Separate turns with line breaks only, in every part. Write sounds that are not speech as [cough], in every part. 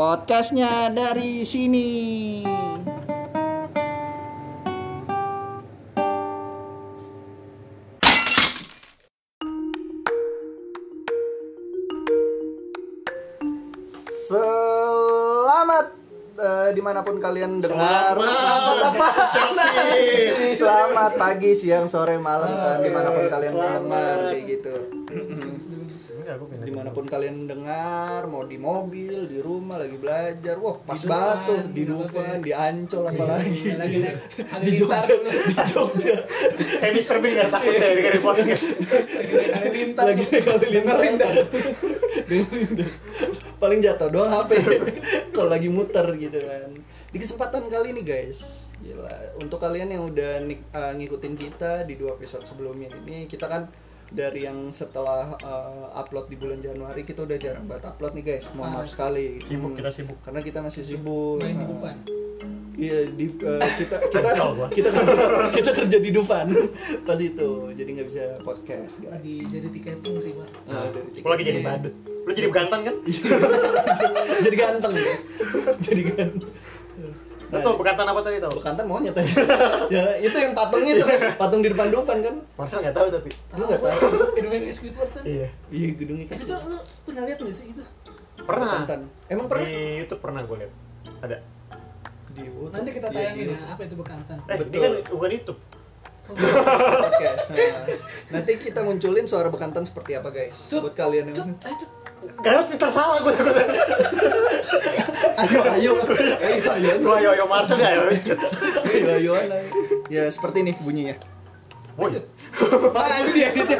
Podcastnya dari sini. Di mana pun kalian dengar. [laughs] Selamat pagi, siang, sore, malam kan di mana pun kalian mendengar kayak gitu. Di mana pun kalian dengar, mau di mobil, di rumah, lagi belajar, wah pas banget tuh di Dufan, di Ancol apalagi.
lagi naik angin [laughs]
Di Jogja, di Jogja. [laughs]
Kayak Mr. Bean gak takut ya dengerin podcast
lagi naik angin lintar
Lagi naik angin lintar.
dengerin dah
Paling jatuh doang HP [laughs] kalau lagi muter gitu kan. Di kesempatan kali ini guys, gila. Untuk kalian yang udah nik- eh, ngikutin kita di dua episode sebelumnya ini, kita kan dari yang setelah eh, upload di bulan Januari kita udah jarang banget upload nih guys. Mohon maaf sekali.
Sibuk,
Hmm.
kita sibuk.
Karena kita masih sibuk.
main di
Iya di eh, kita kita
Kacau gua.
kita kita kerja di Dufan pas itu jadi nggak bisa podcast guys.
lagi jadi tiketing sih pak
Nah, dari
Gue lagi jadi badut Lu jadi bekantan kan? [laughs]
jadi ganteng ya. jadi ganteng.
Lu tau bekantan apa tadi tau?
Bekantan monyet aja. [laughs] ya itu yang patung itu kan, patung di depan Dufan kan.
Marcel gak tahu tapi
Lu nggak tahu?
Indonesia Squidward kan
Iya
Iya gedung itu.
itu tuh lu pernah lihat nggak sih itu
Pernah
Bekantan. Emang pernah?
Di Youtube pernah gue liat Ada
Di YouTube.
nanti kita tayangin ya apa itu bekantan
Eh
Betul.
ini kan bukan Youtube
podcast. [laughs] Nah, nanti kita munculin suara bekantan seperti apa guys?
Cut,
Buat kalian yang
cut ayo cut
Garut tersalah gue
ayo ayo ayo ayo
Gue ayo ayo Marcel ya ayo
ayo ayo ayo. Ya seperti ini bunyinya.
Woi
apaan sih ya gitu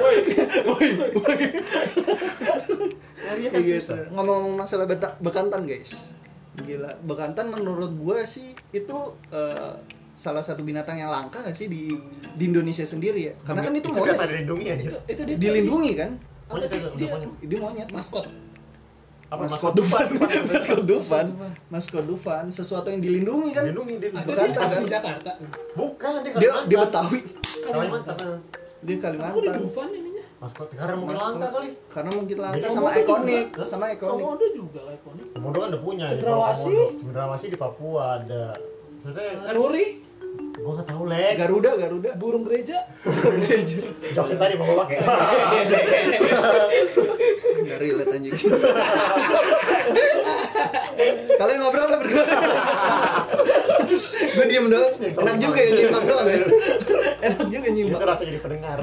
Iya kan
Kayak gitu.
susah
Ngomong masalah bekantan guys. Gila, bekantan menurut gue sih itu eh, salah satu binatang yang langka gak sih di di Indonesia sendiri ya? Karena kan itu
Itu
monyet.
dilindungi aja
itu itu dia
Dilindungi kan?
apa sih
Monyet,
dia
monyet.
Dia monyet.
maskot
Apa
Maskot Dufan, maskot Dufan, [laughs]
Dufan.
maskot Dufan, sesuatu yang dilindungi kan?
Dilindungi dia
atau
Bekantan,
dia asli
kan?
Jakarta
Bukan dia
Dia
Kalimantan
dia Betawi,
Kalimantan
dia
aku di
Kalimantan.
Dufan ininya
Maskot Karena mungkin langka kali
Karena mungkin langka sama ikonik, sama ikonik.
Komodo juga kayak komodo
kan udah punya di
Cendrawasih.
Komodo. Cendrawasih di Papua ada Maksudnya kan
Nuri
gue gak tau lek
Garuda, Garuda.
burung gereja
Joknya tadi mau pakai
Nggak relate anjing. Kalian ngobrol lah berdua. Gue diem doang. Enak juga ya nyimak doang ya. Enak juga nyimak.
Itu rasa jadi pendengar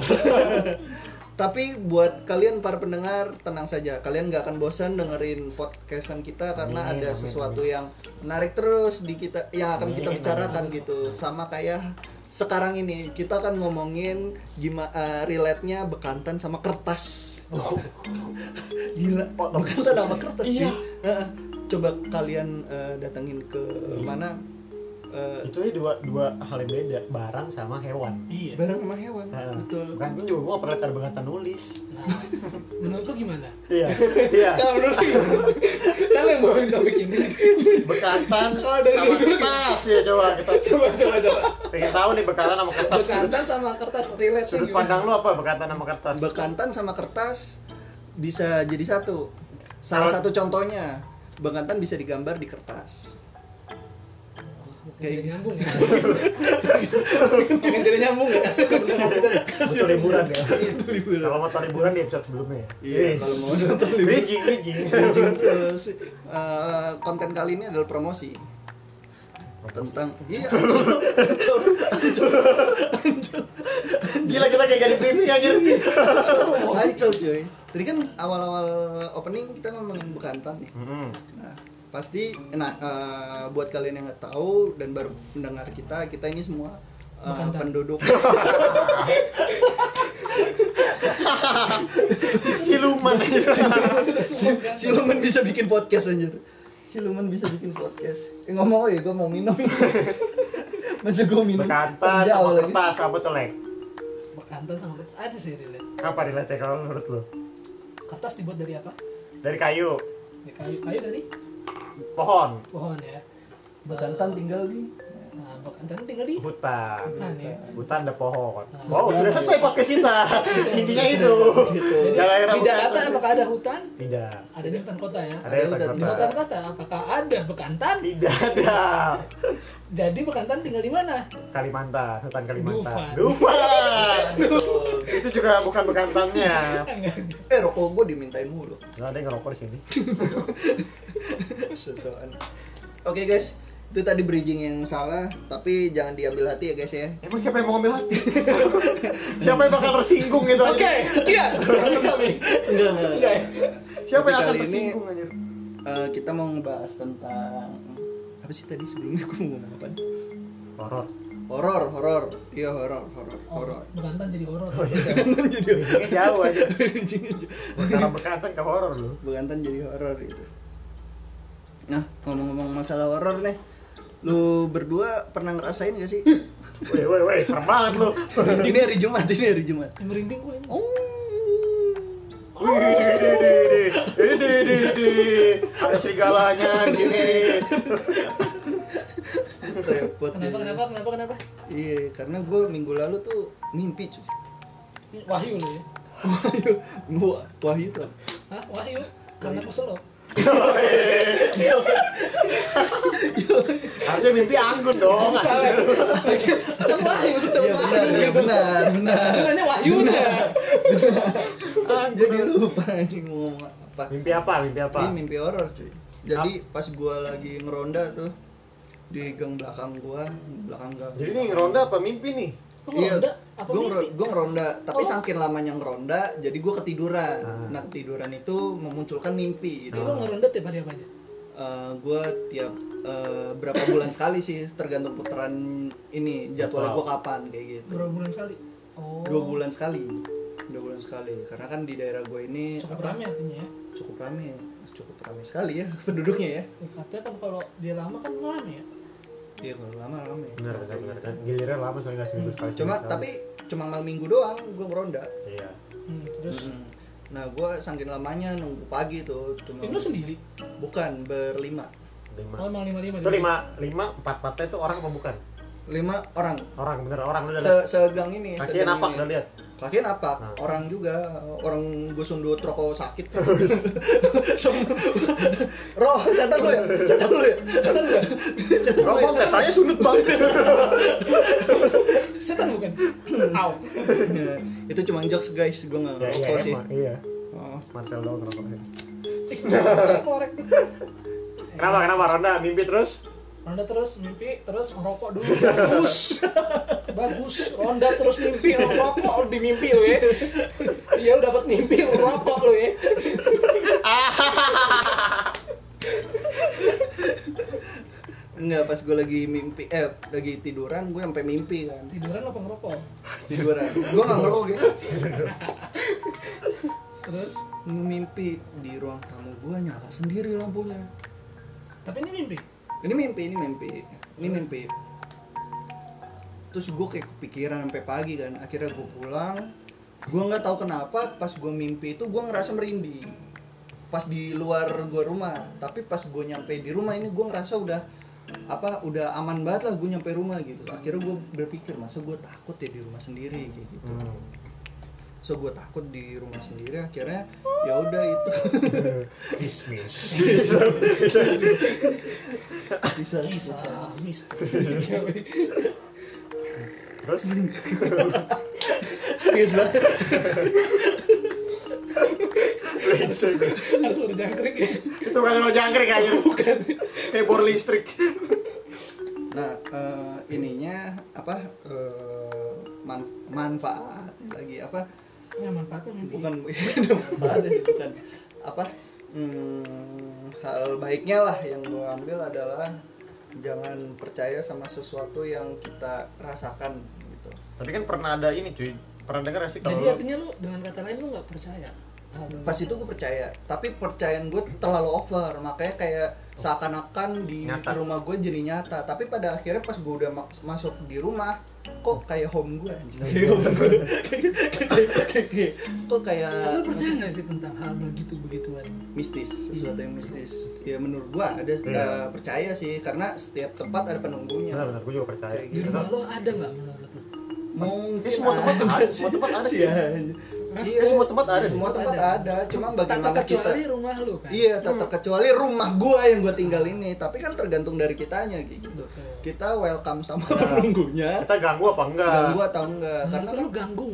Tapi buat kalian para pendengar tenang saja, kalian nggak akan bosan dengerin podcastan kita karena
Amin,
ada
amin,
sesuatu yang menarik terus di kita yang akan kita
Amin,
bicarakan gitu. Sama kayak sekarang ini kita akan ngomongin gimana relate-nya bekantan sama kertas. [laughs] Gila,
Oh,
bekantan sama kertas.
Iya.
Heeh. Coba kalian eh, datengin ke mana? Eh,
itu ya dua dua hal yang beda barang sama hewan.
Iya.
Barang sama hewan.
Nah,
Betul.
Bekantan juga gue gak pernah bekantan nulis.
Nah, [laughs] menurut lu gimana?
Iya [laughs] iya.
Kalau menurut kan yang bawain topik ini.
Bekantan [laughs]
Kalau dari
sama
dulu-
kertas ya coba kita
coba coba coba.
Pengen tahu nih bekantan sama kertas.
Bekantan sama kertas relate
sudut pandang lu apa bekantan sama kertas?
Bekantan sama kertas bisa jadi satu. Salah satu contohnya, bekantan bisa digambar di kertas.
Kayak nyambung. ya. Makin tidak nyambung ya kasih ke pendengar kita.
betul liburan ya. kalau mau liburan di episode sebelumnya ya?
Iya, kalau mau nonton liburan.
bridging bridging.
Eh, eh, konten kali ini adalah promosi. Tentang iya.
Gila kita kayak gak di briefing anjir.
Ancol cuy tadi kan awal-awal opening kita ngomongin bekantan nih. Nah, pasti nah eh, buat kalian yang nggak tahu dan baru mendengar kita, kita ini semua
Bekantan.
penduduk
siluman
Siluman bisa bikin podcast anjir. Siluman bisa bikin podcast. Eh ngomong ya, gue mau minum. Masa gue minum?
bekantan
terjal
sama
lagi.
kertas apa tuh lek
Bekantan sama kertas ada sih relate.
apa relate kalau menurut lu
Kertas dibuat dari apa?
dari kayu
Ya, kayu kayu dari
pohon
pohon ya.
Bekantan tinggal di
Nah, bekantan tinggal di
hutan
hutan ya.
hutan ada pohon
Ah.
wow sudah selesai podcast kita [laughs] intinya itu
Jadi
Daerah
di Jakarta apakah ada hutan?
tidak
Adanya hutan kota ya.
ada
Ada
hutan
hutan.
Di
kota
hutan kota apakah ada bekantan?
tidak ada [laughs]
Jadi bekantan tinggal di mana?
Kalimantan hutan Kalimantan
Dufan.
Dufan [laughs] itu juga bukan bekantannya
eh rokok gue dimintain mulu
nggak ada yang ngerokok di sini.
Oke guys, itu tadi bridging yang salah, tapi jangan diambil hati ya guys ya.
emang siapa yang mau ngambil hati [laughs] siapa yang bakal tersinggung gitu
Oke,
aja
sekian. [laughs]
Enggak, enggak.
Enggak ya?
siapa yang akan
kali ini-
tersinggung anjir
Eh, kita mau ngebahas tentang apa sih tadi sebelumnya gue mau ngomong apa?
horor
Horor, horor. Iya horor, horor,
Oh,
horor.
bekantan [laughs] jadi horor.
Bridgingnya jauh aja antara bekantan ke horor lu
Bekantan jadi horor gitu. Nah, ngomong-ngomong masalah horor nih. Lu berdua pernah ngerasain gak sih?
woi woi woi serem banget lu [laughs]
ini hari Jumat, ini hari Jumat.
Yang merinding gue. ini.
Oh.
Wih, di, di, di, di, di, di, di. ada serigalanya gini
Repot.
Kenapa, kenapa, kenapa, kenapa?
Iya, karena gue minggu lalu tuh mimpi cuy.
Wahyu lu ya.
Wahyu, Wah- Wahyu tuh.
Hah? Wahyu? Karena kesel lo.
Harusnya mimpi anggun dong.
Kan Wahyu
Iya benar, iya benar, benar.
Namanya Wahyu.
Jadi lupa anjing ngomong apa.
mimpi apa mimpi apa
Ini mimpi horor cuy. Jadi pas gua lagi ngeronda tuh di gang belakang gua, belakang gang.
jadi ini ngeronda apa mimpi nih
Apa
gue
mimpi?
gue ngeronda, tapi
Oh.
saking lamanya ngeronda, jadi gue ketiduran.
Ah.
Nah ketiduran itu memunculkan mimpi. Gitu.
lu ngeronda tiap hari apa aja?
gue tiap eh, berapa bulan sekali sih, tergantung putaran ini jadwalnya gue kapan kayak gitu.
Berapa bulan sekali? Oh.
Dua bulan sekali, dua bulan sekali. Karena kan di daerah gue ini
Cukup
apa,
rame artinya ya.
cukup rame, cukup rame sekali ya [laughs] penduduknya ya.
Katanya kan kalau dia lama kan rame ya.
Iya kalau lama rame.
benar benar benar kan giliran lama soalnya nggak seminggu sekali
Cuma
sekali.
tapi cuma malam minggu doang gue ngeronda.
iya
Hmm, terus
Mm. Nah gue saking lamanya nunggu pagi tuh cuma
itu lu sendiri.
bukan berlima
lima
Oh, emang lima lima.
itu lima lima empat empatnya itu orang apa bukan
lima orang
orang bener orang
Se segang ini segang
napak
ini.
udah lihat
kakinya napak
Nah.
orang juga orang gue sundut rokok sakit [laughs] roh setan lu ya setan lu ya
Setan bukan?
setan lu ya
saya sundut banget [laughs]
Setan bukan? Au.
itu cuma jokes guys gue nggak
ya, iya
ngerokok sih
iya
Oh.
Marcel doang
tuh. [laughs]
kenapa kenapa Ronda mimpi terus
Ronda terus mimpi, terus ngerokok dulu bagus. [laughs] Bagus. Ronda terus mimpi ngerokok di mimpi lu ya. Iya lu dapat mimpi lu rokok lu ya. [laughs]
Enggak, pas gue lagi mimpi, eh lagi tiduran, gue sampai mimpi kan
Tiduran apa ngerokok?
Tiduran, gue gak ngerokok guys
Terus
Mimpi di ruang tamu gue nyala sendiri lampunya
tapi ini mimpi.
Ini mimpi, ini mimpi. Ini mimpi. Terus gue kayak kepikiran sampai pagi kan. Akhirnya gue pulang. Gue nggak tahu kenapa pas gue mimpi itu gue ngerasa merinding. Pas di luar gue rumah. Tapi pas gue nyampe di rumah ini gue ngerasa udah apa udah aman banget lah gue nyampe rumah gitu. Akhirnya gue berpikir masa gue takut ya di rumah sendiri kayak gitu.
Hmm.
So gue takut di rumah sendiri akhirnya ya udah itu
dismiss
bisa
Kisah misteri.
terus
serius banget
Harus udah jangkrik ya.
itu kan lo jangkrik aja bukan kayak bor listrik
Nah, eh, ininya apa eh, man- manfaat lagi apa?
Ya manfaatnya mimpi.
Bukan [laughs] manfaatnya bukan apa? hmm, hal baiknya lah yang gue ambil adalah jangan percaya sama sesuatu yang kita rasakan gitu.
tapi kan pernah ada ini cuy pernah dengar sih kalau
Jadi artinya lu dengan kata lain lu nggak percaya. Aduh.
pas itu gue percaya tapi percayaan gue terlalu over makanya kayak seakan-akan di
Nyata.
rumah gue jadi nyata. Tapi pada akhirnya pas gue udah ma- masuk di rumah kok kayak home gue anjing? [laughs] Kok kayak
lu percaya nggak sih tentang hal begitu begituan?
Mistis sesuatu yang mistis. Ya menurut gue ada eh, percaya sih karena setiap tempat ada penunggunya.
Benar benar. Gue juga percaya.
Di
gitu.
rumah lo ada nggak menurut lo?
Mungkin
semua tempat ada,
sih.
semua tempat ada.
Sih. Iya,
Semua tempat ada.
Semua tempat
Ada.
ada. Cuma
tak
bagaimana kita
terkecuali rumah lo kan
Iya, tak terkecuali rumah gua yang gua tinggal ini. Tapi kan tergantung dari kitanya kayak gitu. Kita welcome sama penunggunya.
kita ganggu apa enggak
Ganggu atau enggak? Karena kan
lu ganggu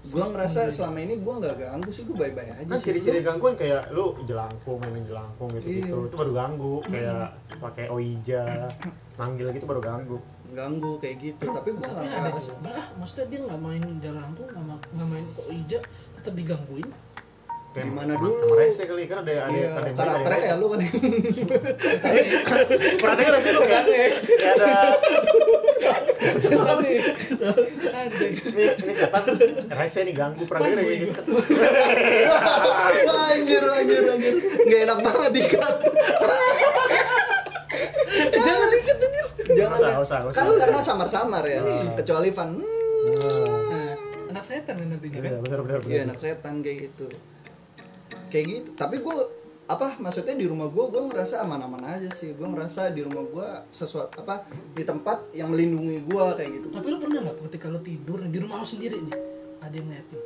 gua ngerasa selama ini gua nggak ganggu sih, gua baik-baik aja
kan ciri-ciri gangguan kayak lu jelangkung main jelangkung gitu gitu
Iya.
itu baru ganggu kayak pakai oija manggil gitu baru ganggu
Ganggu kayak gitu. Tapi gua
tapi
nggak
ada
ngerasa.
juga ah, maksudnya dia nggak main nggak ma- nggak main kok ija tetap digangguin
Gimana
sama-
dulu?
sama rese kali kan ada ada
Iya,
ada yang
karakternya ya lu kali. [laughs]
pernah dengar rese kan kayak ada
setan nih
ini setan rese nih ganggu pernah kayak gitu
Wah, anjir, anjir, anjir. Nggak enak banget dikat.
jangan dikit anjir
Jangan.
Usah, usah,
Kan
usah.
karena samar-samar ya. Kecuali Van. hmm,
nah anak setan kan nantinya kan?
iya benar benar.
Iya anak setan kayak gitu. Kayak gitu tapi gue apa maksudnya di rumah gue gue ngerasa aman-aman aja sih. Gue ngerasa di rumah gue sesuatu apa di tempat yang melindungi gue kayak gitu.
Tapi lu pernah nggak ketika lu tidur di rumah lu sendiri nih ada yang ngeliatin?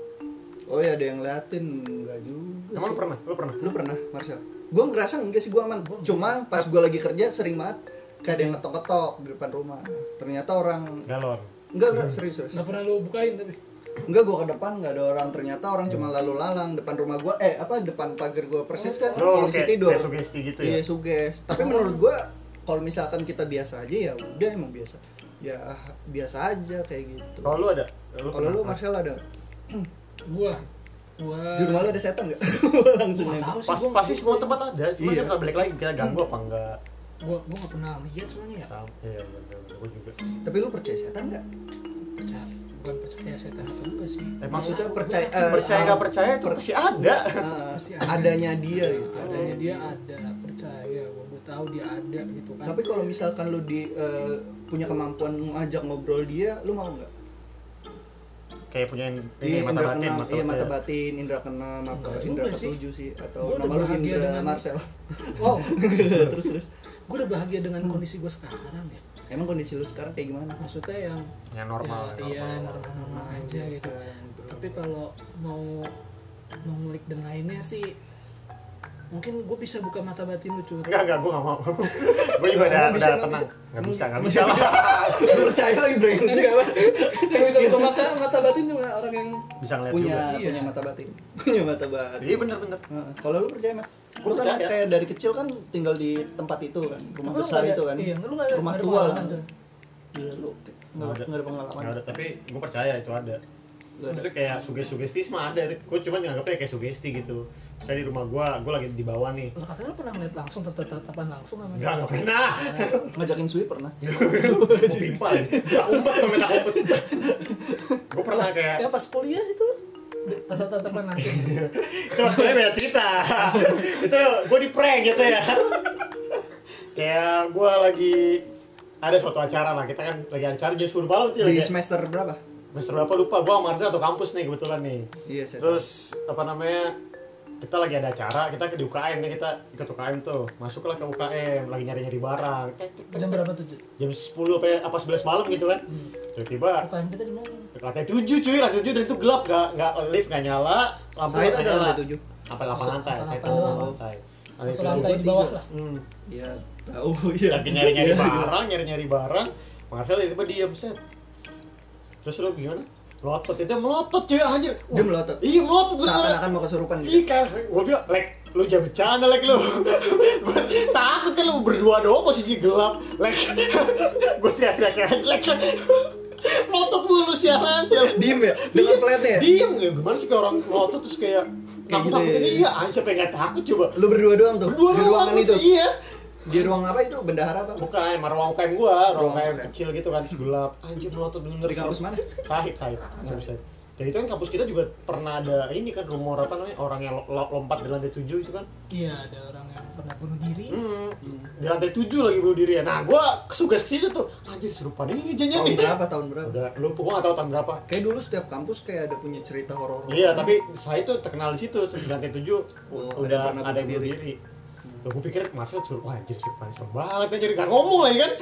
Oh ya ada yang liatin enggak juga
emang lu pernah? Lu pernah?
Lu pernah Marcel? Gue ngerasa enggak sih gue aman. Cuma pas gue lagi kerja sering banget kayak ada yang ngetok-ngetok di depan rumah. Ternyata orang
galon.
Enggak enggak serius serius.
Nggak pernah lu bukain tapi
enggak gue ke depan nggak ada orang. Ternyata orang cuma lalu lalang depan rumah gue eh apa depan pagar gue persis kan?
Oh,
polisi
kayak-
tidur.
Kayak sugesti gitu ya?
iya suges tapi menurut gue kalau misalkan kita biasa aja ya udah emang biasa. Ya biasa aja kayak gitu.
Kalau lu ada? Lu
kalau
pernah?
lu Marcel ada?
Gua. Gua.
Di rumah lu ada setan nggak? [laughs] Langsung
tahu sih
Pas,
gua
pasti semua tempat ada cuma
Iya.
kan kalau balik lagi kita ganggu apa enggak
gua gua nggak pernah lihat soalnya ya
Tahu. iya iya iya gue juga.
Tapi lu percaya setan nggak?
Percaya. Bukan percaya setan atau enggak sih?
Emang
maksudnya percaya eh,
percaya nggak percaya itu
per-
pasti ada.
Eh,
Pasti ada.
adanya dia gitu.
Adanya dia ada percaya. Gua, gua tahu dia ada gitu kan.
Tapi kalau misalkan lu di eh, punya kemampuan ngajak ngobrol dia lu mau nggak?
Kayak punya ini
Iya,
mata
indra
batin
keenam,
mata
iya mata
batin
indra keenam, apa indra
sih.
ketujuh sih atau
Gua udah
nama lu Indra
dengan-
Marcel.
wow [laughs]
terus terus.
Gua udah bahagia dengan kondisi gua sekarang ya
Emang kondisi lu sekarang kayak gimana?
maksudnya yang
yang normal
ya, iya normal-normal aja gitu tapi kalau mau mau ngulik dan lainnya sih mungkin gue bisa buka mata batin lu cuy
enggak enggak gue nggak mau [laughs] gue juga udah udah tenang nggak bisa nggak bisa lah [laughs]
percaya lagi brengsek.
Enggak lah. yang bisa buka mata mata batin cuma orang yang
bisa ngeliat
Punya
juga
Iya.
punya mata batin. [laughs] Punya mata batin.
iya bener bener.
Kalau lu percaya, Mat? Lu kan
Percaya.
kayak dari kecil kan tinggal di tempat itu kan, rumah
Lu
besar
ada-
itu kan.
iya, lu ada-
rumah
ada
tua
tuh.
Iya, lu
Nggak
nggak
ada.
ada pengalaman.
nggak ada tapi gue percaya itu ada. Maksudnya kayak sugesti-sugesti mah ada gue cuma nganggapnya kayak sugesti gitu saya di rumah gue gue lagi di bawah nih
Lu katanya lu pernah ngeliat langsung tetap tatapan langsung sama
enggak nggak pernah [laughs]
Ngajakin Sui pernah.
gue pimpal tak umpet gue pernah kayak
ya pas kuliah itu tatapan langsung
itu maksudnya beda cerita. Itu gue di prank gitu ya. Kayak gue lagi ada suatu acara lah. Kita kan lagi acara jam 10 malam tuh
Di
lagi
semester berapa?
semester berapa lupa. Gue sama Marcel atau kampus nih kebetulan nih.
Iya, saya
terus apa namanya kita lagi ada acara kita ke di UKM nih kita ikut UKM tuh. Masuklah ke UKM lagi nyari nyari barang.
Jam berapa tuh
jam 10 apa apa 11 malam gitu kan? Tiba-tiba
UKM kita di mana?
ke lantai 7 cuy. Lantai 7 dan itu gelap. Gak nggak lift nggak nyala. Lampu
Saya
nggak
ada
nyala.
lantai tujuh.
sampai 8 lantai.
Delapan
saya
lantai.
tahu
Oh.
lantai.
Satu
Lantai
di bawah lah.
Hmm.
Iya, tahu ya.
lagi nyari nyari [laughs] barang nyari nyari barang. Marcel tiba-tiba diem set. Terus lu gimana melotot itu melotot cuy anjir
Dia melotot.
iya melotot bener
Seakan-akan mau kesurupan gitu.
Iya kan, gue bilang, Lek, lu jangan bercanda Lek lu Gue [laughs] takut kan lu berdua doang posisi gelap Lek, [laughs] gue teriak-teriak Lek Melotot mulu sialan, sialan
Diem ya? Dengan flatnya ya?
Diem, ya gimana sih kayak orang melotot terus kayak
Kayak
Takut-takutin,
gitu ya?
iya, anjir siapa yang gak takut coba
Lu berdua doang tuh?
Berdua
di
doang,
ruangan itu?
Iya
Di ruang apa itu? Bendahara apa?
Bukan, emang ruang UKM gua, ruang
Ruang
UKM
UKM.
kecil gitu kan, terus gelap Anjir melotot bener-bener
Di kampus mana?
Sahid, kampus Sahid Dan itu kan kampus kita juga pernah ada ini kan rumor apa namanya orang yang lo- lo- lompat di lantai 7 itu kan.
Iya, ada orang yang pernah bunuh diri.
Hmm, di lantai 7 lagi bunuh diri ya. Nah, gua kesuka ke situ tuh. Anjir serupan ini jangan
tahun
nih.
berapa tahun berapa
Udah lupa gua gak tahu tahun berapa.
kayak dulu setiap kampus kayak ada punya cerita horor
Iya, tapi saya tuh terkenal di situ di lantai 7
Oh,
udah
ada yang
ada yang
bunuh
bunuh diri. Loh, gue pikir Marcel suruh, wah anjir surupan serem banget anjir, gak ngomong lagi kan?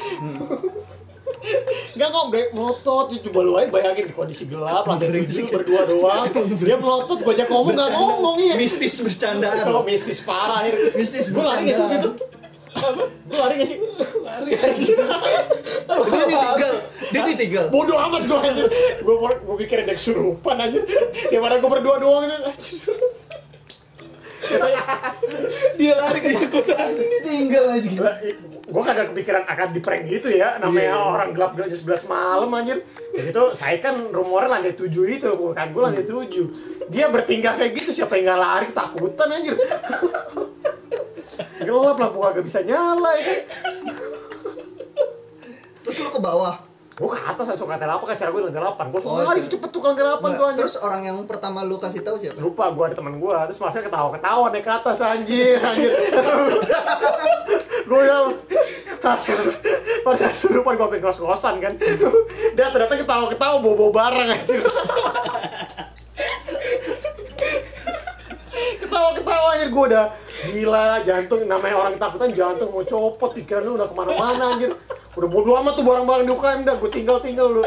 Gak ngomong, bre, melotot, coba lu aja bayangin di kondisi gelap, lantai tujuh berdua doang. Dia melotot, gue ajak ngomong, gak ngomong iya.
Mistis bercandaan [laughs]
Oh, mistis parah ya
Mistis
Gue lari gak sih waktu itu?
bercandaan.
Gue lari gak sih?
Lari anjir. [laughs]
dia ditinggal. Dia ditinggal.
Bodoh amat gue anjir. Gue pikir ada kesurupan anjir. Daripada gue berdua doang gitu. anjir. [laughs]
Dia lari ketakutan.
ditinggal lagi
Gila, gue kagak kepikiran akan di prank gitu ya namanya
Iya.
orang gelap gelap jam 11 malam anjir. Ya itu saya kan rumornya lantai 7 itu bukan gue lantai 7 dia bertingkah kayak gitu siapa yang nggak lari ketakutan anjir. [laughs] Gelap lampu kagak bisa nyala ya kan?
Terus lu ke bawah
gue ke atas langsung ke lantai 8 kan cara gue lantai 8 gue langsung
Oh,
lari
iya.
cepet tuh ke lantai 8
Nggak,
tuh anjir
terus orang yang pertama lu kasih tahu siapa?
Lupa gue ada teman gue terus masnya ketawa ketawa naik ke atas anjir anjir [laughs] gue yang hasil pada surupan gue pengen kos kosan kan. Dia ternyata ketawa ketawa bawa bawa barang anjir [laughs] ketawa ketawa anjir gue udah gila jantung namanya orang ketakutan jantung mau copot pikiran lu udah ke mana-mana anjir udah bodo amat tuh barang-barang di UKM dah gue tinggal tinggal lu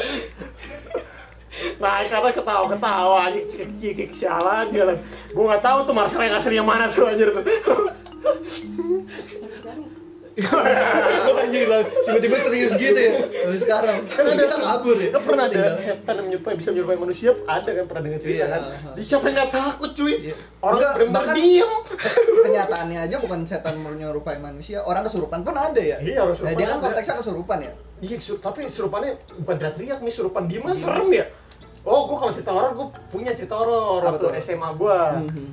Nah, kata ketawa-ketawa anjing cekik sialan jalan. Gue nggak tahu tuh Marcel yang asli yang mana tuh anjir tuh.
anjir [laughs] tiba-tiba serius gitu ya Terus sekarang kan ada kan kabur ya
Kan pernah ada setan yang menyerupai bisa menyerupai manusia ada kan pernah dengar cerita
Iya.
kan. Di siapa yang nggak takut cuy?
Iya.
Orang
bahkan-
diem.
kenyataannya aja bukan setan menyerupai manusia orang kesurupan pun ada ya
Iya, orang
Nah,
kesurupan
dia kan konteksnya kesurupan ya
Iya, tapi serupannya bukan teriak-teriak nih, serupan diem aja serem ya. Oh, gue kalau cerita horor, gue punya cerita horor
Apa
waktu
tuh?
SMA gue.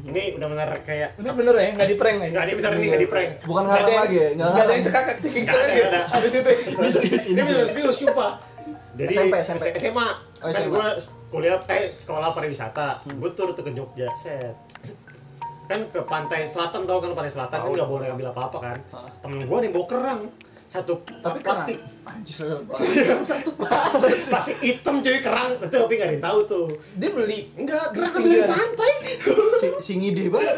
Ini udah benar kayak
Ini bener ya, nggak di prank nih.
nggak dia bener nih nggak di prank.
bukan ngarang
ada yang-
lagi ya
Nggak ada yang cekakak
ada,
lagi. Abis itu.
Ini serius
Ini
ini
bener serius sumpah. Jadi
SMP, SMP.
SMA.
Oh,
kan
SMA.
gue kuliah eh sekolah pariwisata. Gue tur tuh ke Jogja, set. Kan ke pantai selatan tau kan pantai selatan kan nggak boleh ambil apa-apa kan.
Hah.
Temen gue nih bawa kerang satu
tapi
plastik
kerang anjir [laughs]
satu plastik plastik hitam cuy kerang itu tapi nggak ada yang tahu tuh
Dia beli.
enggak kerang ambil dari
pinggiran.
pantai
si, si ngide banget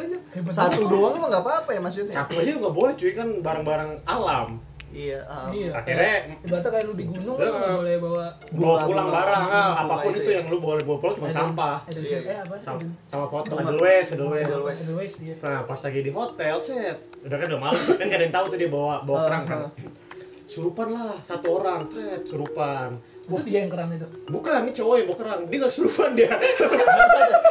satu doang mah nggak apa-apa ya maksudnya
satu aja nggak boleh cuy kan barang-barang alam
iya ah.
Iya.
Akhirnya-
kayak- ibaratnya kayak lu di gunung lu
Iya.
nggak boleh bawa
bawa pulang barang ah,
Gula
apa pun
itu
itu
ya.
yang lu boleh bawa pulang cuma sampah
Iya,
eh apa?
sama, foto edelweiss edelweiss
Edelweiss.
Edelweiss.
Nah, pas lagi di hotel, set. Udah kan udah malam, kan gak ada yang tahu tuh dia bawa bawa
Ah,
kerang kan. Surupan lah, satu orang, tret, surupan.
Itu dia yang keram itu.
Bukan, ini cowok yang bawa kerang. Dia gak surupan dia. [laughs]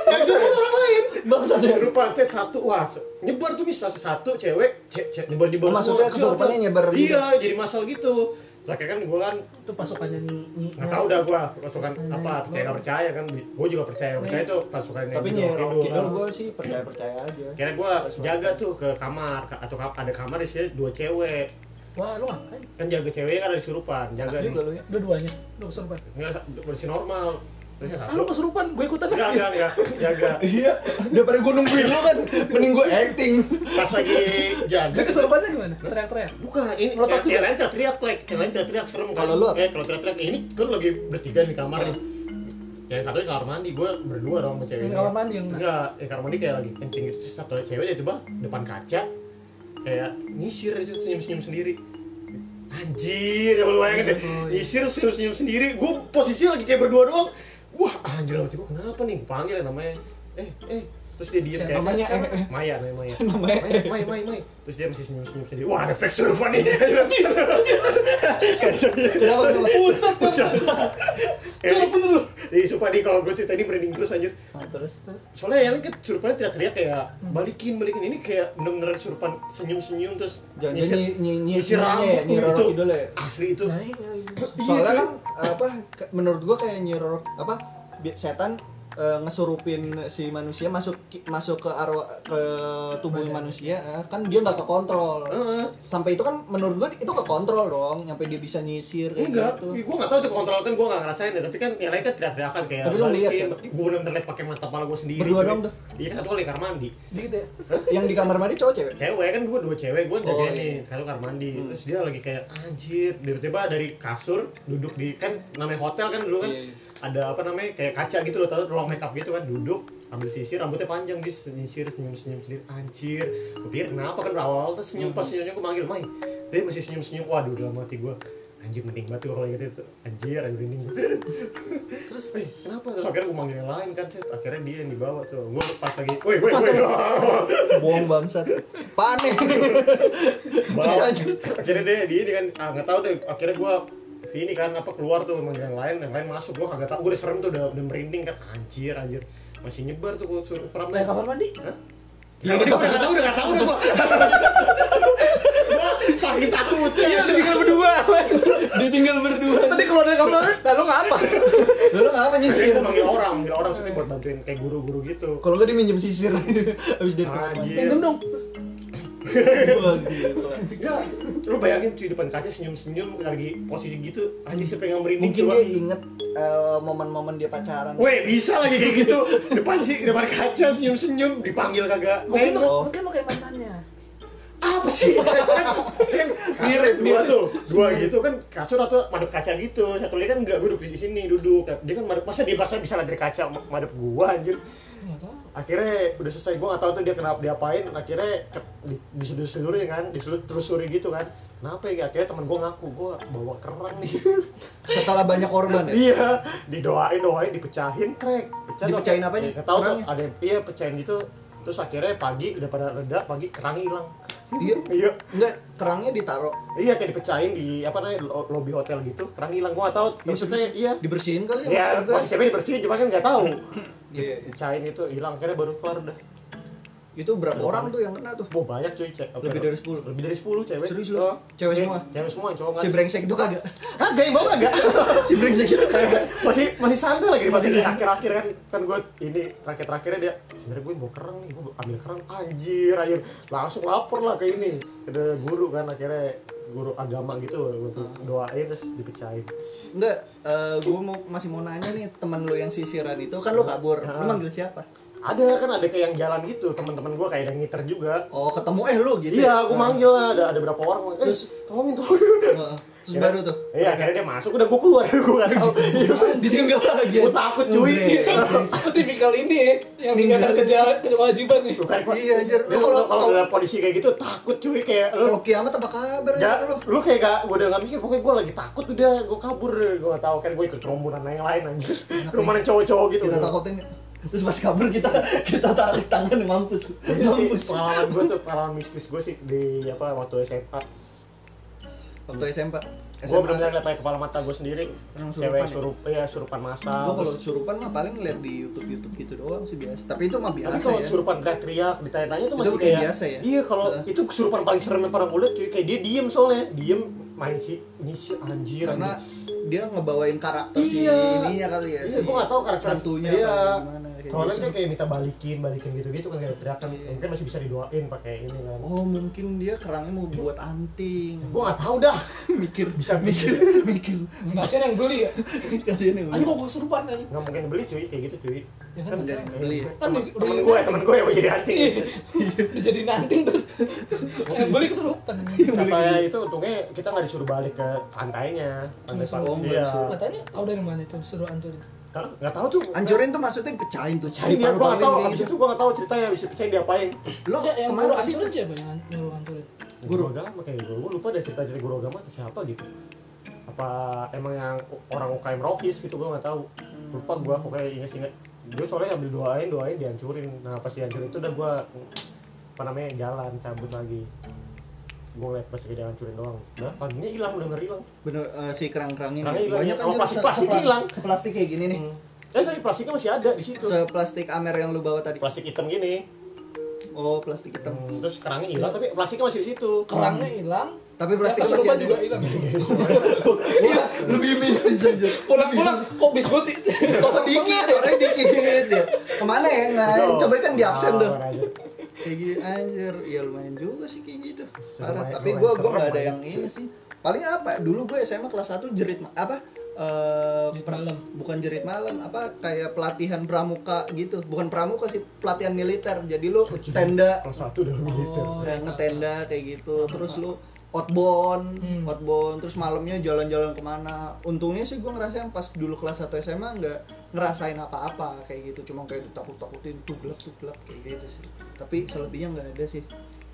Ya?
yang surupan orang lain.
Bangsat ya?
Surupan, set satu, wah, se- nyebar tuh bisa satu cewek, ce- ce- nyebar di
Oh, maksudnya kesurupannya nyebar?
Iya, jadi masal gitu. Terus akhirnya kan gue kan
Itu pasukannya nih.
nggak tahu dah gue pasukan
Pasukannya
apa percaya nggak percaya kan gue juga percaya percaya itu pasukan yang
tapi
di Kidul.
Kidul gue sih percaya percaya aja
Kira gue jaga tuh ke kamar ka- atau ada kamar isinya dua cewek
Wah, lu ngapain?
kan jaga ceweknya kan ada disurupan jaga
Enak
nih
juga lu ya
Dua-duanya. Lu kesurupan.
nggak bersih normal
Ah,
satu
lu kesurupan. Gue ikutan
enggak
aja.
enggak enggak jaga [laughs]
iya daripada gue nungguin lu kan mending gue acting
pas lagi jaga
Dia kesurupannya gimana? Teriak-teriak.
bukan ini
Melotot juga?
yang lain teriak like yang lain teriak serem kan
Kalau lu
eh kalau teriak ini kan lagi bertiga di kamar nih yang satu di kamar mandi gue berdua dong sama cewek
Yang kamar mandi yang
enggak yang kamar mandi kayak lagi kencing gitu Terus satu cewek dia tiba depan kaca kayak nyisir itu senyum senyum sendiri. Anjir ya lu bayangin deh?
Iya.
nyisir senyum senyum sendiri. Gue posisinya lagi kayak berdua doang. Wah anjir mati gue kenapa nih? Panggil ya namanya. Eh eh. Terus dia diem kayak
Namanya,
siapa?
eh, eh.
Maya namanya Maya. [laughs]
Namanya,
Maya Maya Maya Maya. Terus dia masih senyum senyum sendiri. Wah ada fake serupa nih. [laughs]
Kenapa kenapa
Curang bener lu.
Jadi sumpah nih kalau gue cerita ini merinding terus anjir
nah, terus
Soalnya yang kan surupannya teriak-teriak kayak balikin balikin ini kayak bener-bener surupan senyum-senyum terus
jangan
nyisir-
nyi nyi nyi
nyisir
ya
rambut
nyi
tuh,
Roro
itu
Kidul ya
asli itu
Nah, iya, iya.
soalnya kan apa menurut gue kayak nyi Roro apa setan eh, ngesurupin si manusia masuk masuk ke arwah ke tubuh manusia eh, kan dia nggak kekontrol
Heeh.
sampai itu kan menurut gua itu kekontrol dong sampai dia bisa nyisir kayak
Enggak,
gitu
gue gak tau itu kontrol kan gue gak ngerasain ya Tapi kan yang lain kan teriak-teriakan kayak
Tapi lu lihat ya?
Gue bener-bener liat pakai mata kepala gue sendiri
Berdua
cuy.
doang tuh?
Iya satu kali kamar mandi
Dikit ya.
yang di kamar mandi cowok cewek
Cewek kan gue dua cewek, gue
Oh,
jagain
iya.
nih Satu kamar mandi Terus dia lagi kayak anjir Tiba-tiba dari kasur duduk di Kan namanya hotel kan dulu kan
Iya, iya.
Ada apa namanya kayak kaca gitu loh Tau ruang makeup gitu kan Duduk ambil sisir rambutnya panjang bis nyisir senyum senyum sendiri anjir gue pikir kenapa kan awal-awal tuh senyum pas senyumnya gue manggil Mai dia masih senyum senyum waduh dalam hati gue anjir mending banget kalau gitu itu anjir anjir mending [laughs] terus? Eh kenapa? Terus akhirnya gue manggil yang lain kan set akhirnya dia yang dibawa tuh gue pas lagi woi woi woi. [laughs]
Bohong bangsat. Panik. [laughs]
Akhirnya dia dia kan ah nggak tahu deh akhirnya gue ini kan apa keluar tuh manggil yang lain yang lain masuk gue kagak tahu gue udah serem tuh udah, udah merinding kan anjir anjir masih nyebar tuh gue suruh seram
Nah, kamar mandi.
Hah? Ya udah udah gak tau, udah gak tau udah gua. Gua saking takutnya.
Iya, udah tinggal berdua.
ditinggal berdua
Tadi keluar dari kamar, lalu ngapa?
lalu ngapa nyisir
gua manggil orang, manggil orang sini buat bantuin kayak guru-guru gitu.
kalau nggak dia minjem sisir habis dari kamar.
Pinjam dong.
Ya, lu bayangin cuy depan kaca senyum-senyum lagi posisi gitu, anjir siapa yang merinding
mungkin dia inget eh, momen-momen dia pacaran.
Weh, bisa lagi kayak gitu. Depan sih, depan kaca senyum-senyum dipanggil kagak.
Mungkin lo, mungkin lo kayak mantannya.
apa sih? [laughs] Kan mirip dua tuh. Dua gitu kan kasur atau madep kaca gitu. Satu lagi kan nggak duduk di sini duduk. Dia kan madep masa dia masa bisa dari kaca madep gua anjir.
Nggak tahu.
Akhirnya udah selesai gua nggak tahu tuh dia kenapa diapain. Akhirnya ke- di, disuruh-suruhin kan ditelusuri gitu kan. Kenapa ya? Akhirnya temen gua ngaku gua bawa kerang nih. [laughs]
Setelah banyak korban ya?
Iya didoain doain dipecahin krek. Pecah.
Dipecahin apanya?
nggak tahu tuh ada iya pecahin gitu. Terus akhirnya pagi udah pada reda pagi kerangnya hilang
iya
iya
enggak kerangnya ditaruh
Iya kayak dipecahin di apa namanya lo- lobby hotel gitu. Kerang hilang gua nggak tahu. Maksudnya iya.
dibersihin kali
Ya, masih siapa dibersihin cuma kan nggak tahu.
Iya.
Dipecahin itu hilang akhirnya baru kelar udah.
Itu berapa orang tuh yang kena tuh
Wah banyak cuy cek.
Lebih dari 10?
Lebih dari 10 cewek.
Serius lu?
Oh.
Cewek semua?
Cewek semua, cowok
si brengsek itu kagak
Kagak yang bawa kagak. [laughs]
si brengsek itu kagak
masih masih santai lagi masih di akhir-akhir kan kan gue ini terakhir-terakhirnya dia sebenarnya gue mau kerang nih gue ambil kerang anjir anjir langsung lapor lah ke ini ke guru kan akhirnya guru agama gitu gue doain terus dipecahin
enggak gue mau masih mau nanya nih teman lu yang sisiran itu kan lu kabur
Ah.
manggil siapa
ada kan ada kayak yang jalan gitu teman-teman gue kayak yang ngiter juga.
Oh ketemu eh lu gitu
iya gue
Ah.
manggil lah ada ada berapa orang eh
Terus?
tolongin tolongin.
Heeh. terus baru tuh?
iya akhirnya dia masuk udah gue keluar gue gak tau
ditinggal lagi
gue takut cuy.
Itu tipikal ini ya, yang meninggalkan keja- kewajiban nih.
bukan
Iya, anjir. Lu
kalau
kalau-
dalam kondisi kayak gitu takut cuy kayak lu.
Kalau kiamat apa kabar
Ya,
ya lu?
lu kayak gak, gue udah gak mikir, pokoknya gue lagi takut udah, gue kabur, gue gak tau kan gue ikut rombongan yang lain anjir. Rumah yang cowok-cowok gitu.
Kita takutin ya. Terus pas kabur kita kita tarik tangan mampus
Iya
mampus
pengalaman gue tuh, pengalaman mistis gue sih di apa waktu SMA
waktu SMP
Gue bener-bener liat pakai kepala mata gue sendiri
Yang
Cewek
surupan ya?
surup, iya surupan masal
gue kalau surupan mah paling lihat di YouTube YouTube gitu doang sih biasa tapi itu mah
Tapi
biasa
kalau
ya
surupan teriak-teriak, ditanya-tanya tuh
Itu
masih
kayak
kayak
biasa ya?
Iya, kalau
Heeh.
itu kesurupan paling serem yang pernah gue liat Kayak dia diem soalnya, diem main si nyisir anjir
karena
anjir.
dia ngebawain karakter si
Iya.
ininya kali ya
Iya,
si
gue gak tau karakter
hantunya
Iya.
apa gimana kayak
Soalnya
gitu.
kan kayak minta balikin, balikin gitu-gitu kan kayak teriakan
Iya.
Mungkin masih bisa didoain pakai ini kan
oh mungkin dia kerangnya mau buat anting
Gue gak tau dah [laughs]
mikir
Bisa
mikir mikir
Kasian yang beli ya. [laughs]
kasihan yang
Ayo kok gue serupan aja.
Nggak mungkin beli cuy, kayak gitu cuy
Ya kan,
Kan
Nggak
kan,
beli ya?
kan
temen, gue, temen gue yang mau jadi anting
Udah jadi nanting terus [laughs] yang beli keserupan.
Katanya itu untungnya kita nggak disuruh balik ke pantainya Pantai Pantai,
oh,
iya
nggak.
Katanya tahu dari mana itu disuruh hancurin.
Hah? Nggak tahu tuh
hancurin tuh maksudnya pecahin tuh
Cahin dia, gue nggak tahu, abis
kayak
itu gue nggak tahu ceritanya, abis dipecahin diapain.
Lo
Ya, yang
ke mana
nyuruh
sih
hancurin siapa yang nyuruh hancurin?
Guru. Agama kayak gue, gue lupa deh cerita-cerita guru agama atau siapa gitu. Apa emang yang orang UKM Rohis gitu, gue nggak tahu. Lupa gue, pokoknya inget-inget Gue soalnya ambil doain, doain dihancurin. Nah pas dihancurin itu udah gue, apa namanya, jalan, cabut lagi Gue ngeliat pas dia hancurin doang Udah, paginya hilang, bener-bener hilang
bener eh, si kerang-kerang ini
Kerangnya hilang,
banyak
ya. Kalau
anjir,
plastik-plastik
sepla-
hilang.
seplastik kayak gini nih
Eh tapi plastiknya masih ada di situ
seplastik amer yang lu bawa tadi
Plastik hitam gini
oh plastik hitam
Hmm, terus kerangnya hilang tapi plastiknya masih di situ.
Kerangnya hilang,
Tapi plastik masih ada.
juga hilang
Wah, [laughs] lebih mistis aja.
pulang-pulang kok bis gue kosong
Dikit, orangnya dikit ya. Ke mana ya? Nggak, coba kan di absen tuh. Kayak gitu anjir, ya lumayan juga sih kayak gitu. Parah, tapi gua
serem
nggak ada yang ini sih. Paling apa? Dulu gue SMA kelas 1 jerit apa? Eh,
Jerit
per-
malam.
bukan jerit malam, apa kayak pelatihan pramuka gitu. Bukan pramuka sih, pelatihan militer. Jadi lu tenda
Kelas satu udah militer.
Oh,
ya, ngetenda kayak gitu. Terus lu outbound,
Hmm.
outbound, terus malamnya jalan-jalan ke mana. Untungnya sih gue ngerasain pas dulu kelas 1 SMA nggak ngerasain apa-apa kayak gitu. Cuma kayak ditakut-takutin tuh gelap tuh gelap kayak gitu sih. Tapi selebihnya nggak ada sih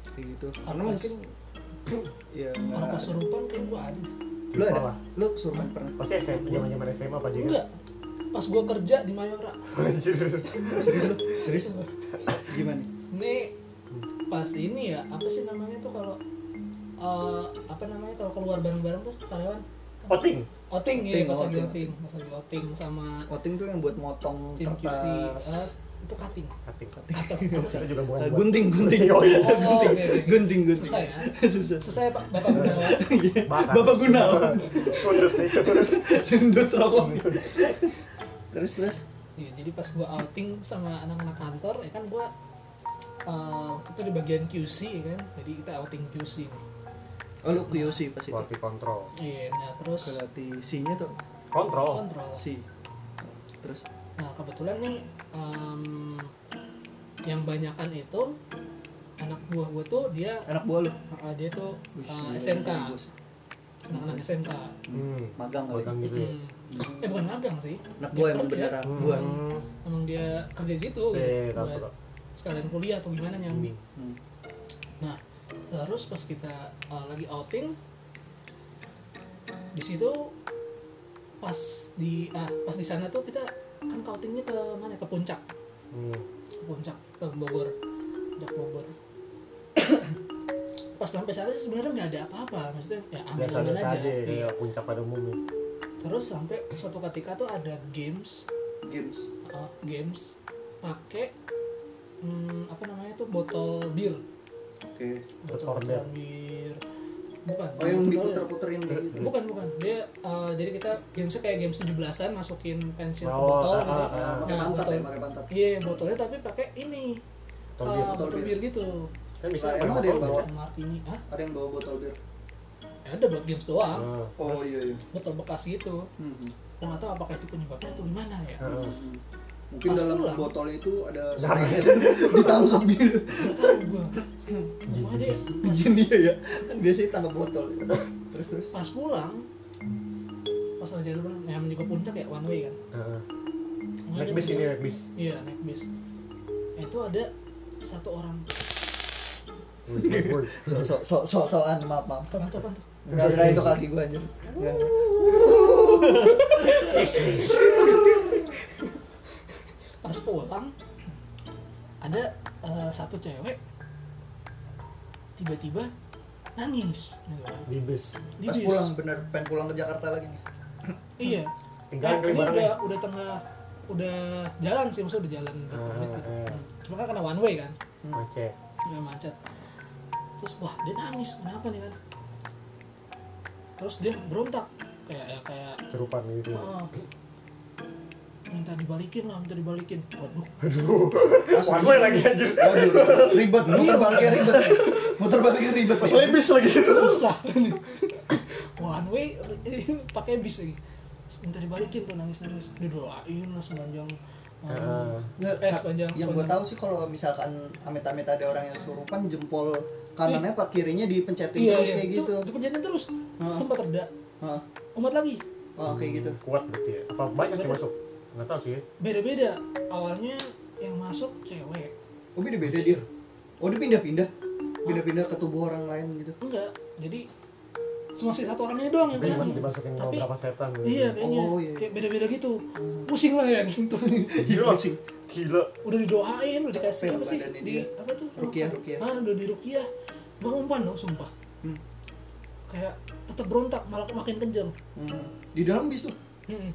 kayak gitu. Karena
Pas-
mungkin [clears throat] ya
kalau kesurupan kayak gue ada
Lu ada? Lu kesurupan pernah?
Pasti SMA, zaman zaman SMA apa sih?
enggak pas gue kerja di Mayora
Anjir.
Serius lu? Serius? Gimana?
ini pas ini ya apa sih namanya tuh kalau eh, apa namanya kalau keluar bareng-bareng tuh karyawan
Outing.
outing ya pas lagi
outing
pas lagi outing sama
Outing tuh yang buat motong
tim QC
kertas.
eh, itu cutting apa sih
Itu juga bukan buat-
gunting, gunting. [laughs]
Oh, iya.
Oh,
gunting, gunting, gunting.
Susah ya?
Susah.
susah ya pak bapak gunawan [laughs]
Bakar.
Bapak Gunawan.
Sundut nih. [laughs]
Sundut rokok. terus terus.
Iya, jadi pas gua outing sama anak-anak kantor ya kan gua eh, kita di bagian QC ya kan jadi kita outing QC nih
Oh lu QC pas itu.
Quality control.
iya nah terus
Berarti C-nya tuh
Kontrol.
kontrol
C. Terus
nah kebetulan nih em, yang banyakan itu anak buah gua tuh dia
anak buah lu.
eh, dia tuh
Wih,
eh, SMK anak-anak SMK
Hmm.
Magang kali.
Magang gitu ya.
Hmm. eh bukan magang sih
Anak buah emang beneran buah.
Hmm.
emang dia kerja di situ
Eh, tahu,
buat sekalian kuliah atau gimana nyambi
Hmm.
Nah, terus pas kita uh, lagi outing di situ pas di ah, pas di sana tuh kita kan outingnya ke mana ke puncak.
Hmm.
ke puncak ke Bogor. Puncak Bogor. [clears throat] Pas sampai sana sih sebenarnya nggak ada apa-apa. Maksudnya ya aman-aman aja,
aja kayak puncak pada umumnya.
terus sampai suatu ketika tuh ada games.
Games.
uh, games. Pakai hmm, apa namanya tuh botol bir
Oke.
botol
Recorder.
bir bukan
Oh yang diputer-puterin gitu.
bukan bukan dia uh, jadi kita gamesnya kayak games 17-an masukin pensil ke
Oh,
botol
ah,
gitu
ah, ah.
Pakai
Nah,
pantat
botol-
ya, pakai pantat.
iya botolnya tapi pakai ini
Botol
uh,
bir.
botol
botol
bir.
bir gitu
Kan bisa pakai
emang ada yang bawa?
ya?
martini ah
Ada yang bawa botol bir.
ya ada buat games doang
Nah,
Oh iya iya.
botol bekas gitu
Hmm.
gua nggak tahu apakah itu penyebabnya atau gimana ya
Heeh.
Mungkin
Pas
dalam
pulang.
botol itu ada
Nah.
ditangkap gitu. [laughs]
nggak deh pas,
Jin dia ya. Kan biasanya tangkap botol. Terus terus.
pas pulang pas lagi jalan pulang yang juga puncak ya one way kan
Heeh.
Nah,
Naik bis ini
puncak.
naik bis.
iya naik bis itu ada satu orang.
So so so so soan maaf maaf.
apa tuh apa tuh
Enggak enggak itu kaki gua anjir. Enggak. [laughs]
pas pulang ada eh, satu cewek tiba-tiba nangis gitu kan.
Di bis.
di
Pas
bis.
pulang bener pengen pulang ke Jakarta lagi nih.
iya
Tinggal kali
ini udah udah tengah udah jalan sih maksudnya udah jalan berapa
Ah,
menit gitu.
ah.
cuma kan kena one way kan
Macet.
ya macet terus wah dia nangis kenapa nih kan terus dia berontak kayak ya kayak
Cerupan gitu. ya.
"Ah, minta dibalikin lah minta dibalikin waduh
Aduh. One way lagi anjir.
Waduh, ribet, muter baliknya ribet. Muter baliknya ribet.
Masalah bis lagi.
susah one way pakai bis lagi minta dibalikin tuh nangis nangis didoain lah sepanjang.
Heeh.
Nggak,
Eh, sepanjang-
yang gue tahu sih kalau misalkan amit-amit ada orang yang surupan jempol kanannya apa kirinya dipencetin
iya
terus
iya
kayak
itu
gitu.
dipencetin terus sempat reda
Heeh.
umat lagi
Oh, kayak gitu.
Kuat berarti ya. Apa banyak yang masuk? Enggak tahu sih.
beda-beda awalnya yang masuk cewek
Oh, beda-beda dia. Oh, dia pindah-pindah. Pindah-pindah ke tubuh orang lain gitu.
enggak jadi cuma si satu orangnya doang yang
Tapi
kena
dimasukin
Tapi-
berapa setan gitu.
iya kayaknya
Oh, iya.
kayak beda-beda gitu pusing lah ya [laughs] gitu
Gila sih. Gila.
udah didoain udah dikasih
Capek
apa sih di
dia.
apa tuh
Rukiah, rukiah.
ah udah di rukiah bang umpan dong sumpah
Hmm.
kayak tetap berontak malah makin kejam
Hmm. Di dalam bis tuh. Juga.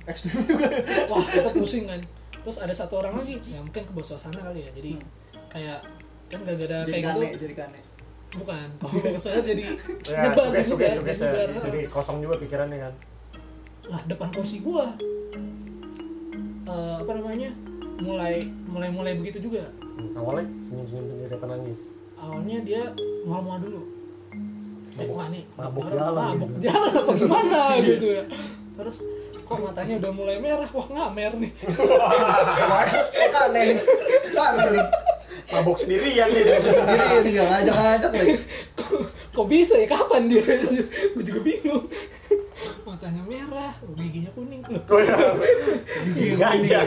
[laughs]
wah kita pusing kan. Terus ada satu orang lagi ya mungkin ke bawah suasana kali ya jadi kayak kan gak ada
jadi
kayak gitu.
jadi kane.
bukan. [laughs] Soalnya jadi [laughs]
Ya,
nyebar
suges, suges, ya. Jadi kosong juga pikirannya kan.
lah depan kursi gua. Eh, apa namanya? Mulai mulai mulai begitu juga.
Hmm, awalnya senyum-senyum sendiri apa nangis.
awalnya dia mal-mal dulu. Eh wah nih
mabuk jalan
mabuk
gitu.
jalan apa gimana? Gitu ya. Terus kok matanya udah mulai merah wah ngamer nih
Kok aneh nih? Aneh nih?
Mabuk sendirian nih.
Sendiri nih nggak ngajak-ngajak lagi.
kok bisa ya kapan dia gue juga bingung matanya merah giginya kuning loh
Oh ya. Ganja.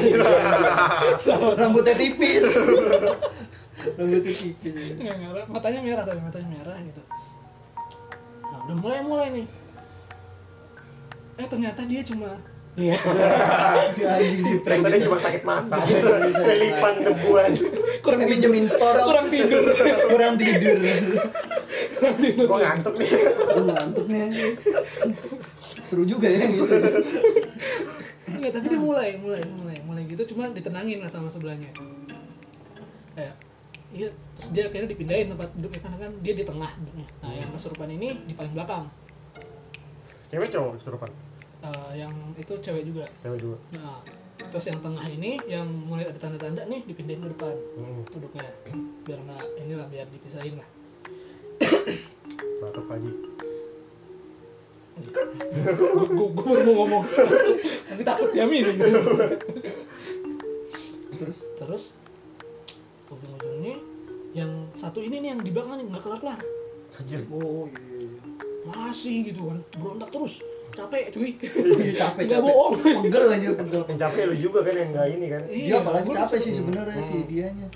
Rambutnya tipis. Rambutnya tipis.
Ya, matanya merah tapi matanya merah gitu nah udah mulai mulai nih eh ternyata dia cuma Iya. [laughs]
Ya, di prank.
Tadi cuma sakit mata. Kelipan debu aja.
kurang
Eh,
tidur
minjemin store
kurang tidur
kurang tidur.
Gua ngantuk nih.
Lu ngantuk nih. Seru juga ya gitu.
Enggak, tapi dia mulai, mulai, mulai, mulai gitu cuma ditenangin lah sama sebelahnya. Kayak iya, terus dia akhirnya dipindahin tempat duduknya karena kan dia di tengah duduknya. Nah, yang kesurupan ini di paling belakang.
Cewek cowok kesurupan.
Eh, yang itu cewek juga.
Cewek juga.
Nah, terus yang tengah ini yang mulai ada tanda-tanda nih dipindahin ke depan
Hmm.
duduknya biar nggak inilah biar dipisahin lah
Batuk pagi.
gue baru mau ngomong nanti takut dia minum
Terus
terus ujung-ujungnya yang satu ini nih yang di belakang nih nggak kelar-kelar
Anjir.
oh iya. iya.
masih gitu kan berontak terus capek cuy [laughs]
Iya, capek
Nggak bohong. [laughs]
Pegel aja pegel.
Yang capek lu juga kan yang enggak ini kan.
Dia apalagi
gua
capek sih sebenarnya si dianya.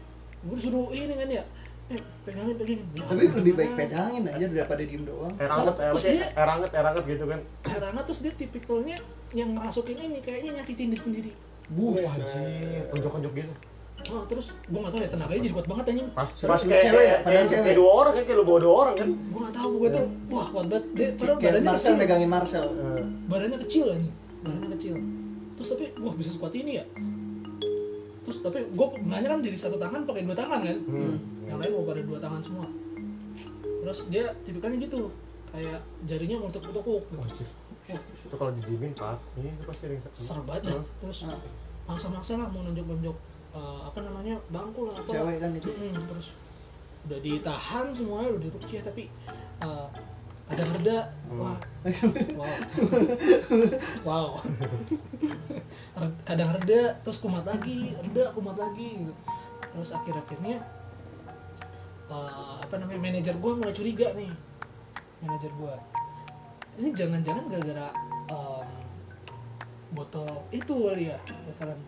gue disuruh ini kan ya eh pegangin pegangin
Tapi lebih baik pedangin aja daripada diem doang.
Air hangat, air,
Terus dia-
air hangat gitu kan.
karena terus dia tipikalnya yang ngerasukin ini kayaknya nyakitin diri sendiri
Buh,
anjir, konjok-konjok gitu.
Terus gue nggak tahu ya tenaganya jadi kuat banget anjing
Pas pas kayak
cewek ya, padahal cewek.
kayak dua orang kan kayak lu bawa dua orang kan.
gue nggak tahu gue tuh wah kuat banget dia padahal
kayak
badannya
Marcel
kecil
megangin Marcel.
Eh,
badannya kecil anjing badannya kecil terus tapi wah bisa sekuat ini ya terus tapi gue nanya kan dari satu tangan pakai dua tangan kan
Hmm.
yang lain mau pada dua tangan semua terus dia tipikalnya gitu kayak jarinya mau tekuk-tekuk gitu. Wah,
Itu kalau didiemin pak, ini itu pasti ring
serem banget dah. terus
Ah.
maksa-maksa lah mau nonjok-nonjok eh, apa namanya bangku lah apa.
Cewek kan itu.
Mm-mm, terus udah ditahan semuanya udah dirukyah tapi eh, kadang reda. Wah. [laughs] Wow. Wow. Kadang reda terus kumat lagi reda kumat lagi gitu. Terus akhir-akhirnya eh, apa namanya manajer gua mulai curiga nih. Manajer gua ini jangan-jangan gara-gara em, botol itu kali ya botolan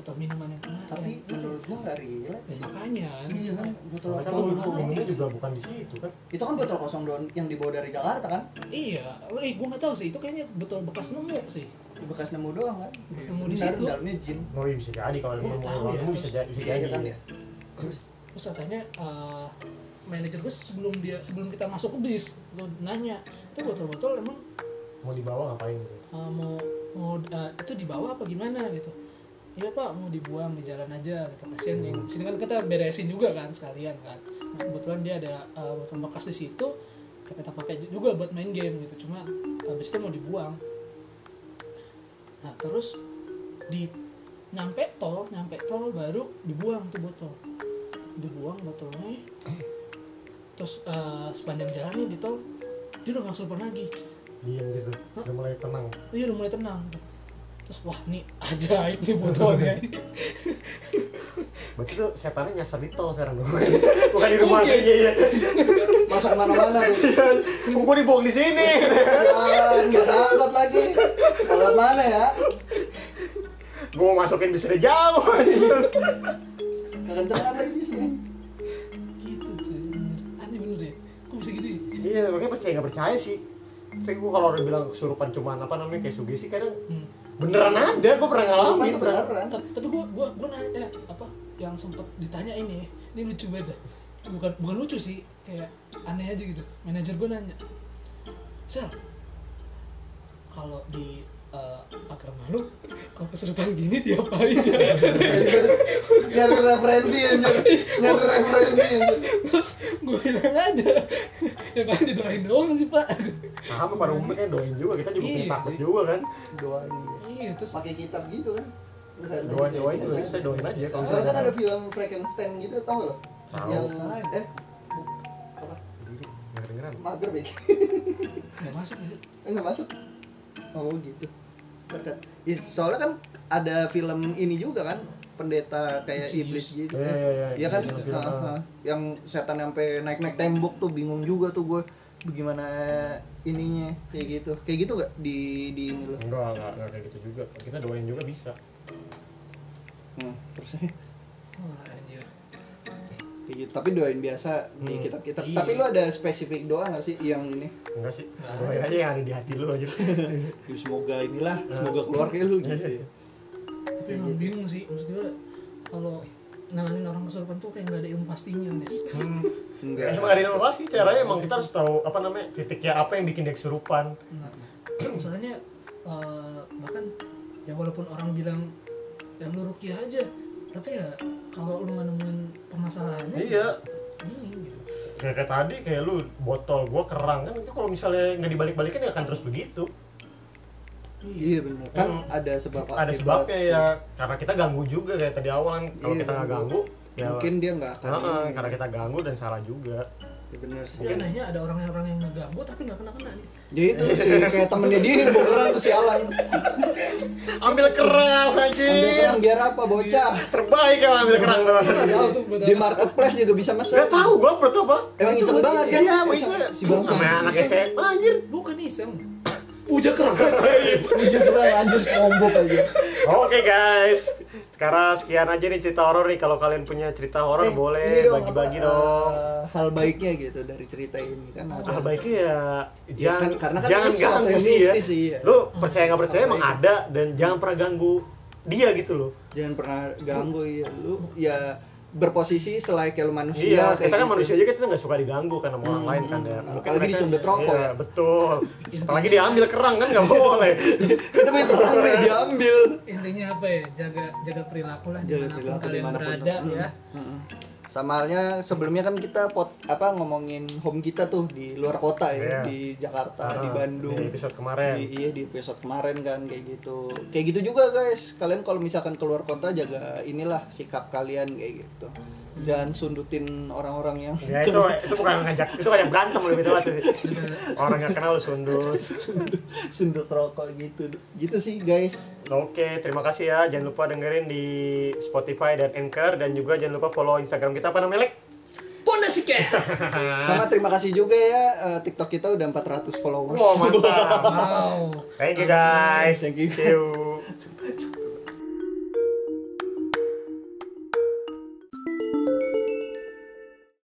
botol minuman yang kemarin
Tapi menurut gua nggak relate
Ya,
sih.
makanya kan
Iya kan, botol
kan
doang.
minumnya juga bukan di situ kan.
Itu kan botol kosong doang yang dibawa dari Jakarta kan?
iya eh gue nggak tahu sih itu kayaknya botol bekas nemu sih
Bekas nemu doang kan?
Bekas nemu di situ.
dalamnya jin.
Oh iya bisa jadi kalau
Gua
lu
nggak
mau
ya,
bisa jadi bisa
Iya
jadi.
kan ya. Terus
terus katanya eh, manajer gue sebelum dia sebelum kita masuk ke bis tuh nanya itu botol-botol emang
Mau dibawa ngapain gitu.
eh, mau mau eh, itu dibawa apa gimana gitu iya pak mau dibuang di jalan aja gitu. Kasian yang sini kan kita beresin juga kan sekalian kan. Nah, kebetulan dia ada eh, botol bekas di situ ya kita pakai juga buat main game gitu. Cuma habis itu mau dibuang. Nah terus di nyampe tol nyampe tol baru dibuang tuh botol. Dibuang botolnya. Terus eh, sepanjang jalan nih di tol dia udah nggak kesurupan lagi.
Diam gitu. Udah mulai tenang.
iya udah mulai tenang terus wah nih ajaib nih botolnya [laughs]
Berarti tuh setannya nyasar di tol sekarang Bukan di rumah aja ya.
masuk ke mana-mana tuh.
Kok gua dibuang di sini?
Jalan, nggak dapat lagi. Lewat mana ya?
Gua mau masukin bisa dari jauh.
Kekencengan lagi di sini.
gitu cuy aneh bener deh kok bisa gitu ya
Iya, makanya percaya nggak percaya sih. Saya gua kalau udah bilang kesurupan cuman apa namanya kayak sugesti kadang
Hmm.
Beneran ada, gua pernah ngalamin.
tuh
Pernah.
beneran?
Ta- tapi gua gua gua nanya eh, apa yang sempet ditanya ini ini lucu banget bukan bukan lucu sih kayak aneh aja gitu manajer gua nanya sel kalau di eh, agama lu kalau kesurupan gini diapain ya [laughs]
nyari referensi anjir nyari referensi anjir
terus gue bilang aja ya paling didoain doang sih pak
sama pada umumnya kan doain juga kita juga
Iya.
takut juga kan
doain
iya terus
pakai kitab gitu kan
doain doain saya doain aja kalau
Soalnya kan ada film Frankenstein gitu, tau gak lo? Yang eh apa?
Nggak kedengeran.
Mager Bek. [laughs]
nggak masuk ya
Enggak masuk. Oh gitu. Dekat. Ih, Soalnya kan ada film ini juga kan pendeta kayak iblis gitu.
Iya,
Eh,
iya, iya.
Iya kan? Ah. Yang setan sampai naik-naik tembok tuh bingung juga tuh gue bagaimana ininya kayak gitu. Kayak gitu gak di di ini lo?
enggak enggak enggak kayak gitu juga kita doain juga bisa
Hmm, terus
Wah, anjir
kayak gitu. Tapi doain biasa di
Hmm.
kitab-kitab.
Iya.
Tapi lu ada spesifik doa gak sih yang ini?
enggak sih doain
ada
aja yang ada di hati lu aja [laughs]
Ya, semoga inilah, semoga keluar kayak lu gitu. ya. [laughs]
tapi emang bingung sih maksud gue kalau nanganin orang kesurupan tuh kayak nggak ada ilmu pastinya nih
hmm.
Enggak.
emang ada yang pasti caranya emang kita harus tahu apa namanya titiknya apa yang bikin dia kesurupan.
Nah, [clears throat] misalnya eh, bahkan ya walaupun orang bilang ya lu rukiah aja tapi ya kalau lu nggak nemuin permasalahannya
iya.
Ini gitu.
Kayak, kayak tadi kayak lu botol gua kerang kan itu kalau misalnya nggak dibalik-balikin ya akan terus begitu
Iya benar. Kan
Hmm.
ada sebab
ada sebabnya
sih.
ya karena kita ganggu juga kayak tadi awal kan kalau
Iya,
kita nggak
ganggu.
ya
Mungkin dia nggak akan.
Heeh,
ini.
karena kita ganggu dan salah juga
Ya, bener sih.
tapi anehnya ada orang-orang yang ngeganggu tapi nggak kena-kena nih
Jadi itu sih kayak temennya dia yang beneran tuh sialan.
ambil kerang
Ambil
anjir
kerang biar apa bocah?
terbaik kan ambil kerang tuh
Di marketplace juga bisa
Gak
mesen.
tahu gua buat apa
Emang
Itu
iseng banget kan?
Iya
Iseng. Si bangsa.
Sama anak. SMA anjir
bukan iseng puja kerang ajaib
Puji kerang anjir sombong aja.
Oke guys Sekarang sekian aja nih cerita horor nih Kalau kalian punya cerita horor
Eh,
boleh
dong,
bagi-bagi
apa,
dong
eh, hal baiknya gitu dari cerita ini kan ada.
Hal baiknya ya
Ya,
jangan
kan- karena kan
jangan ganggu
yang
sih ya.
sih, ya.
Lu percaya nggak percaya emang ada dan jangan pernah ganggu dia gitu loh.
Jangan pernah ganggu ya lu ya berposisi selayaknya lu manusia
iya,
kayak
kita kan
gitu.
manusia juga kita nggak suka diganggu kan sama orang lain kan ya.
Apalagi disundut rokok
iya,
ya.
Betul. Apalagi diambil kerang kan nggak boleh. [laughs]
Kita punya kerang nih diambil.
intinya apa ya jaga jaga perilaku lah
Jaga
di mana pun
perilaku
kalian
di mana pun
berada
tuh.
ya
Mm-mm. Sama halnya sebelumnya kan kita pot apa ngomongin home kita tuh di luar kota ya
Iya.
di Jakarta, di
Ah,
Bandung.
Di episode kemarin.
Di- iya di episode kemarin kan kayak gitu. Kayak gitu juga guys. Kalian kalau misalkan keluar kota jaga inilah sikap kalian kayak gitu. Jangan sundutin orang-orang yang
Ya itu itu bukan ngajak, itu kayak berantem lebih tepat Orang yang kenal sundut. [laughs]
sundut rokok gitu. Gitu sih guys.
Oke, terima kasih ya. Jangan lupa dengerin di Spotify dan Anchor dan juga jangan lupa follow Instagram kita apa namanya, Lek?
Pondasi Cast. [laughs]
Sama terima kasih juga ya eh, TikTok kita udah 400 followers.
Wow, mantap.
wow
Thank you guys.
Thank you.
See you. [laughs]